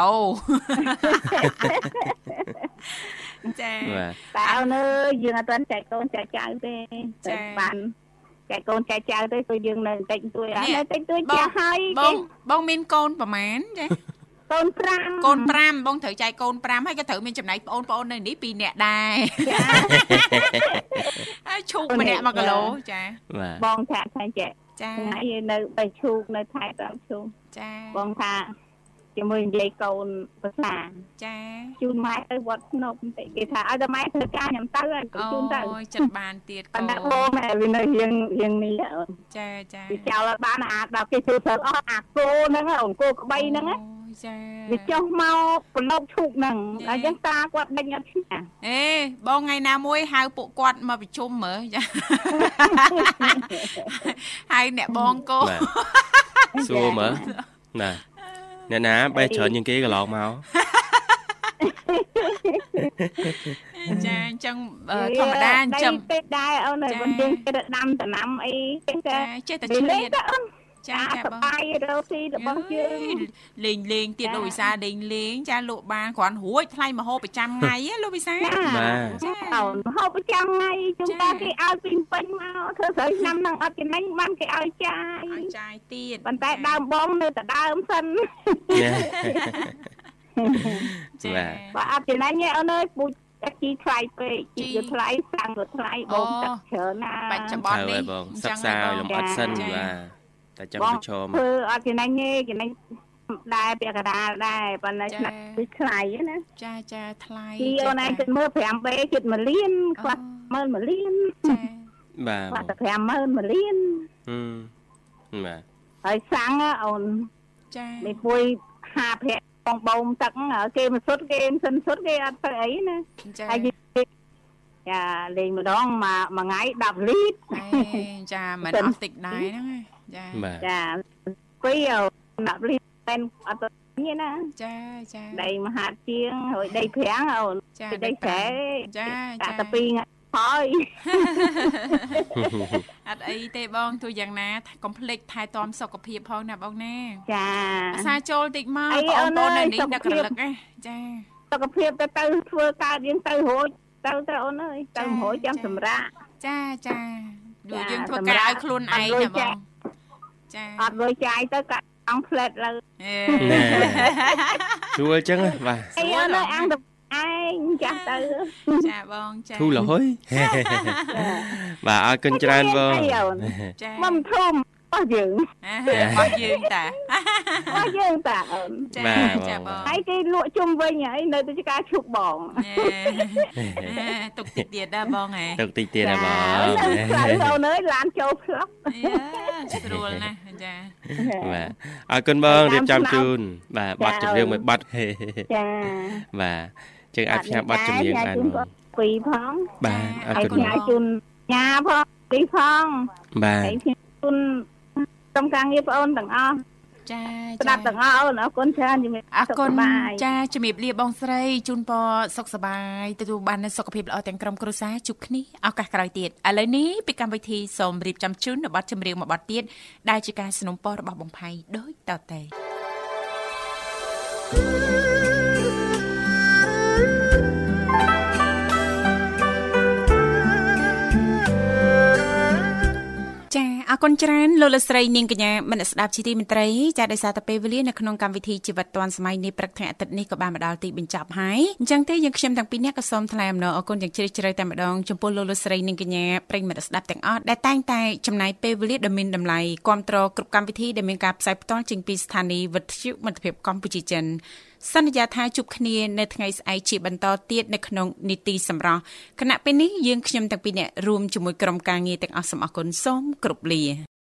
ចាបាទតែអូនអើយយើងអត់ទាន់ចែកកូនចែកចៅទេចា៎តែបានចែកកូនចែកចៅទេគឺយើងនៅបន្តិចបន្តួចអត់នេះនៅបន្តិចបន្តួចបងចាស់ហើយបងបងមានកូនប្រមាណចា កូន5កូន5បងត្រូវចែកកូន5ហើយក៏ត្រូវមានចំណែកបងប្អូននៅនេះ2នាក់ដែរហើយឈូកម្នាក់1គីឡូចាបាទបងថាថាចែកចាថ្ងៃនៅបែឈូកនៅថៃតាមឈូកចាបងថាជាមួយនិយាយកូនភាសាចាជូនម៉ែទៅវត្តភ្នំបន្តិចគេថាឲ្យតែម៉ែធ្វើការខ្ញុំទៅហើយក៏អូជូនទៅយចិត្តបានទៀតកូប៉ុន្តែនបងម៉ែវានៅរៀងរៀងនេះអូនចាចាវាចោលឲ្យបានអាដល់គេធ្វើសើអស់អាគោហ្នឹងអូនគោក្បីហ្នឹងណាអូយ ចាវាចុះមកប្រឡប់ឈូកហ្នឹងចា៎ហើយចឹងតាគាត់ដេញអត់ឈ្នះអេបងថ្ងៃណាមួយហៅពួកគាត់មកប្រជុំមើលចាហើយអ្នកបងកូនបាទសួរមើលណាអ្នកណាបេះច្រើនជាងគេកន្លងមកចាអញ្ចឹងអឺធម្មតាអញ្ចឹងពេកដែរអូនហើយចា៎បងយើងគេទៅដាំដំណាំអីចឹងតែចាចេះតែវាឆ្លៀលេងតទៅអូន ចាអាចាសបងបាយរកស៊ីរបស់យើងលេងលេងទៀតចា៎លោកវិសាលេងលេងចាលក់បានគ្រាន់រួចថ្លៃមហោបប្រចាំថ្ងៃហ៎លោកវិសាចាបាទចាអូនហូបប្រចាំថ្ងៃជុំចា៎តាគេឲ្យពីពេញមកធ្វើស្រីឆ្នាំហ្នឹងអត់ចំណេញបានគេឲ្យចាយឲ្យចាយទៀតប៉ុន្តែដើមបងនៅតែដើមសិនណាចាបាទបើអត់ចំណេញទេអូនអើយពូជតែជីថ្លៃពេកជីជីវាថ្លៃសាំងវាថ្លៃបអូងទឹកច្រើនណាបច្ចុប្បបន្នននេះនេះបងអញ្សិចឹងក្សាហើយឲ្យលំអិតសិនបាទ តែចាំបងប្រឈមធ្វើអត់ចំណេញទេចំណេញដែរពាក់កណ្ដាលដែរប៉ុន្តែចា៎ឆ្លាក់វាថ្លៃណាចាចាថ្លៃជីអូនឯងគិតមើល 5B គិត1លានខ្វះមើល1លានចាបាទខ្វះបងតែ50000 1លានហឹមបាទហើយសាំងណាអូនចានេះពួយ5ប្រាក់បងបូមទឹកហ្នឹងគេមិនសុទ្ធគេមិនសិនសុទ្ធគេអត់ទៅអីណាចាហើយយើង ចាលេងម្ដងមួយមួយថ្ងៃ10លីត្រអេចាមិនអស់តិចដែរហ្នឹងឯងចាបាទចាពី10លីត្រតែអត់ទៅនេះណាចាចាដីមហាជាងហើយដីប្រាំងអូនចាដីស្រែចាតាចាក់តែពីរថ្ងៃហើយអត់អីទេបងទោះយ៉ាងណាកុំភ្លេចថែទាំសុខភាពផងណាបងណាចាភាសាចូលតិចមកអីបងប្អូនអូនអើនៅយនេះសុខដឹកភាពរលឹកណាចាសុខភាពទៅទៅធ្វើកើតយើងទៅរួច ទៅទៅអូនអើយទៅរួចចាំសម្រាប់ចាចាដូចចាយើងធ្វើសម្ការរាប់ឲ្យខ្លួនឯងអត់លុណាយបចាងចាអត់លុយចាយទៅកាត់អង្គផ្លែតលើអេណែជួលអញ្ចឹងបាទអីអូនអើយអង្គទៅឯងចាស់ទៅចាបងចាធូរលហុយបាទអរគុណច្រើនបងអីអូនចាមិនធំ អស់យើងរបស់យើងតាអស់យើងតាអូនចាបាទចាបងបងហើយគេលក់ជុំវិញហើយនៅទៅការឈប់បងអេទុកតិចទៀតដែរបងហ៎ទុកតិចទៀតណាបងចាអូនអើយឡានចូលផ្លុកយ៉ាស្រួលណាស់ចាបាទអរគុណបងរៀបចំជូនបាទចាប័ណ្ណចម្រៀងមួយប័ណ្ណចាបាទជើងអាចផ្សាយប័ណ្ណចម្រៀងបានបងពីរផងបាទអរហើយគុណផ្ញើជូនញ៉ាផងពីរផងបាទហើយផ្ញើជូន ក្រុមការងារបងអូនទាំងអស់ ចា ស្ដាប់ទាំងអស់អូនអរគុណច្រើនជំរាប អរគុណ សុខសប្បាយ ចាជំរាបលាបងស្រីជូនពរសុខសប្បាយទទួលបាននូវសុខភាពល្អទាំងក្រុមគ្រួសារជួបគ្នាឱកាសក្រោយទៀតឥឡូវនេះពីកម្មវិធីសូមរៀបចំជូននៅប័ណ្ណចម្រៀងមួយប័ណ្ណទៀតដែលជាការสนับสนุนរបស់បងផៃដូចតទៅ អរគុណច្រើនលោកលកស្រីនាងកញ្ញាមនស្សស្ដាប់ជីទីមន្ត្រីចាដោយសារតែពេលវេលានៅក្នុងកម្មវិធីជីវិតឌွန်សម័យនេះព្រឹកថ្ងៃអាទិត្យនេះក៏បានមកដល់ទីបញ្ចប់ហើយអញ្ចឹងទេយើងខ្ញុំទាំងពីរនាក់ក៏សូមថ្លែងអំណរអគុណយ៉ាងជ្រាលជ្រៅតែម្ដងចំពោះលោកលកស្រីនាងកញ្ញាប្រិយមិត្តស្ដាប់ទាំងអស់ដែលតែងតែចំណាយពេលវេលាដ៏មានតម្លៃគ្រប់គ្រងគ្រប់កម្មវិធីដែលមានការផ្សាយផ្ទាល់ចេញពីស្ថានីយ៍វិទ្យុមិត្តភាពកម្ពុជាចិន សន្យាថាជួបគ្នានៅថ្ងៃស្អែកជាបន្តទៀតនៅក្នុងនីតិសម្រាប់គណៈពេលនេះយើងខ្ញុំទាំងពីរនាក់រួមជាមួយក្រុមការងារទាំងអស់សូមអរគុណសូមគោរពលា